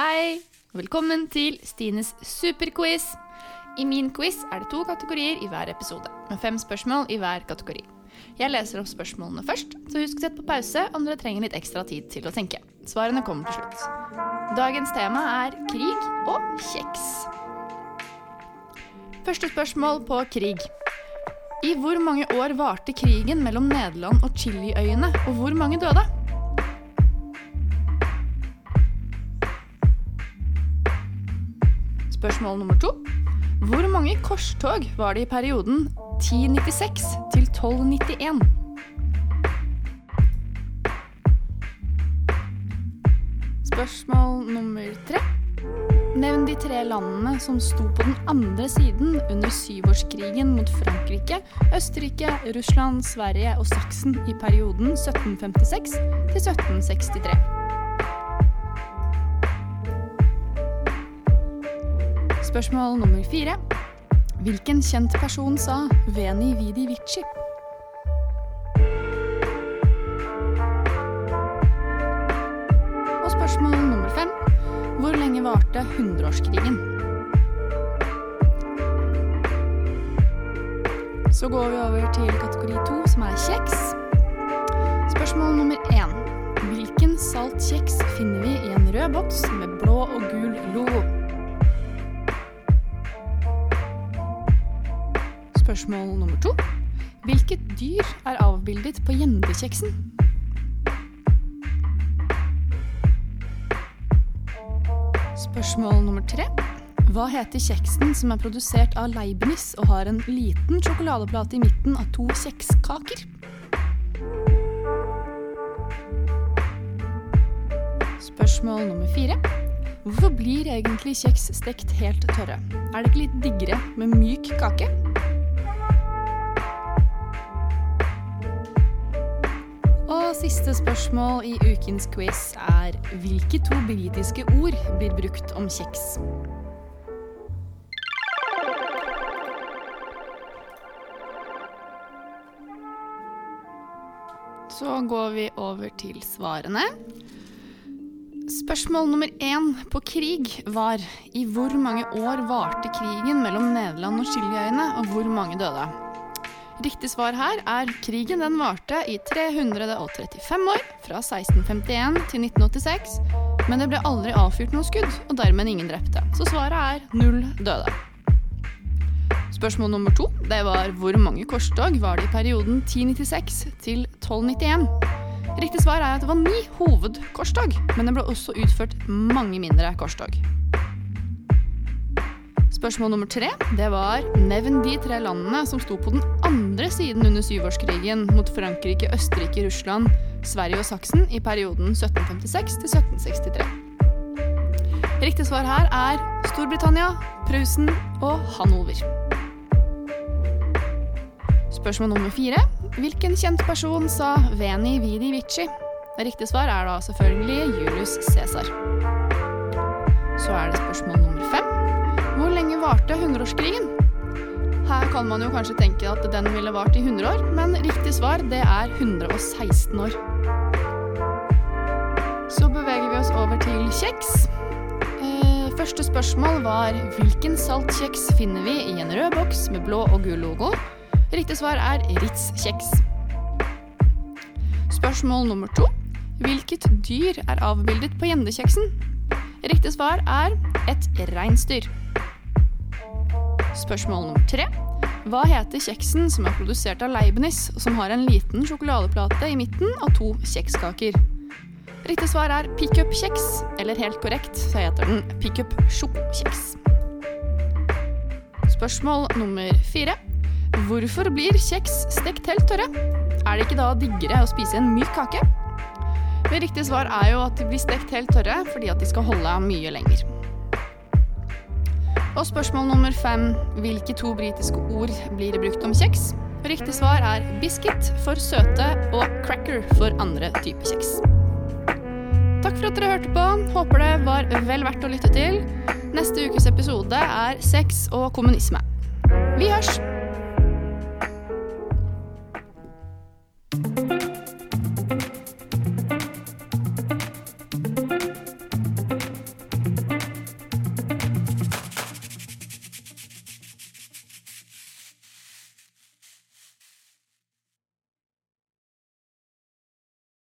Hei! Velkommen til Stines superquiz. I min quiz er det to kategorier i hver episode, med fem spørsmål i hver kategori. Jeg leser opp spørsmålene først, så husk å sette på pause om dere trenger litt ekstra tid til å tenke. Svarene kommer til slutt. Dagens tema er krig og kjeks. Første spørsmål på krig. I hvor mange år varte krigen mellom Nederland og Chiliøyene, og hvor mange døde? Spørsmål nummer to. Hvor mange korstog var det i perioden 1096 til 1291? Spørsmål nummer tre. Nevn de tre landene som sto på den andre siden under syvårskrigen mot Frankrike, Østerrike, Russland, Sverige og Saksen i perioden 1756 til 1763. Spørsmål nummer fire. Hvilken kjent person sa 'Veni vidi vici'? Og spørsmål nummer fem. Hvor lenge varte hundreårskrigen? Så går vi over til kategori to, som er kjeks. Spørsmål nummer én. Hvilken salt kjeks finner vi i en rød boks med blå og gul logo? Spørsmål nummer to. Hvilket dyr er avbildet på gjendekjeksen? Spørsmål nummer tre. Hva heter kjeksen som er produsert av Leibniz og har en liten sjokoladeplate i midten av to kjekskaker? Spørsmål nummer fire. Hvorfor blir egentlig kjeks stekt helt tørre? Er det ikke litt diggere med myk kake? Siste spørsmål i ukens quiz er hvilke to britiske ord blir brukt om kjeks? Så går vi over til svarene. Spørsmål nummer én på krig var i hvor mange år varte krigen mellom Nederland og Chiliøyene, og hvor mange døde? Riktig svar her er krigen den varte i 335 år, fra 1651 til 1986. Men det ble aldri avfyrt noe skudd, og dermed ingen drepte. Så svaret er null døde. Spørsmål nummer to det var hvor mange korstog var det i perioden 1096 til 1291? Riktig svar er at det var ni hovedkorstog, men det ble også utført mange mindre korstog. Spørsmål nummer tre det var nevn de tre landene som sto på den andre siden under syvårskrigen mot Frankrike, Østerrike, Russland, Sverige og Saksen i perioden 1756 til 1763. Riktig svar her er Storbritannia, Prusen og Hanover. Spørsmål nummer fire. Hvilken kjent person sa 'Veni vidi vici'? Riktig svar er da selvfølgelig Julius Cæsar. Så er det spørsmål nummer varte hundreårskrigen? Her kan man jo kanskje tenke at den ville vart i 100 år, men riktig svar det er 116 år. Så beveger vi oss over til kjeks. Eh, første spørsmål var hvilken saltkjeks finner vi i en rød boks med blå og gul logo? Riktig svar er Ritz-kjeks. Spørsmål nummer to. Hvilket dyr er avbildet på gjendekjeksen? Riktig svar er et reinsdyr. Spørsmål nummer tre. Hva heter kjeksen som er produsert av Leibniz, og som har en liten sjokoladeplate i midten og to kjekskaker? Riktig svar er pickup-kjeks, eller helt korrekt så heter den pickup-sjokokjeks. Spørsmål nummer fire. Hvorfor blir kjeks stekt helt tørre? Er det ikke da diggere å spise en myk kake? Det riktige svar er jo at de blir stekt helt tørre fordi at de skal holde mye lenger. Og spørsmål nummer fem. Hvilke to britiske ord blir det brukt om kjeks? Riktig svar er biscuit for søte og cracker for andre typer kjeks. Takk for at dere hørte på. Håper det var vel verdt å lytte til. Neste ukes episode er sex og kommunisme. Vi hørs!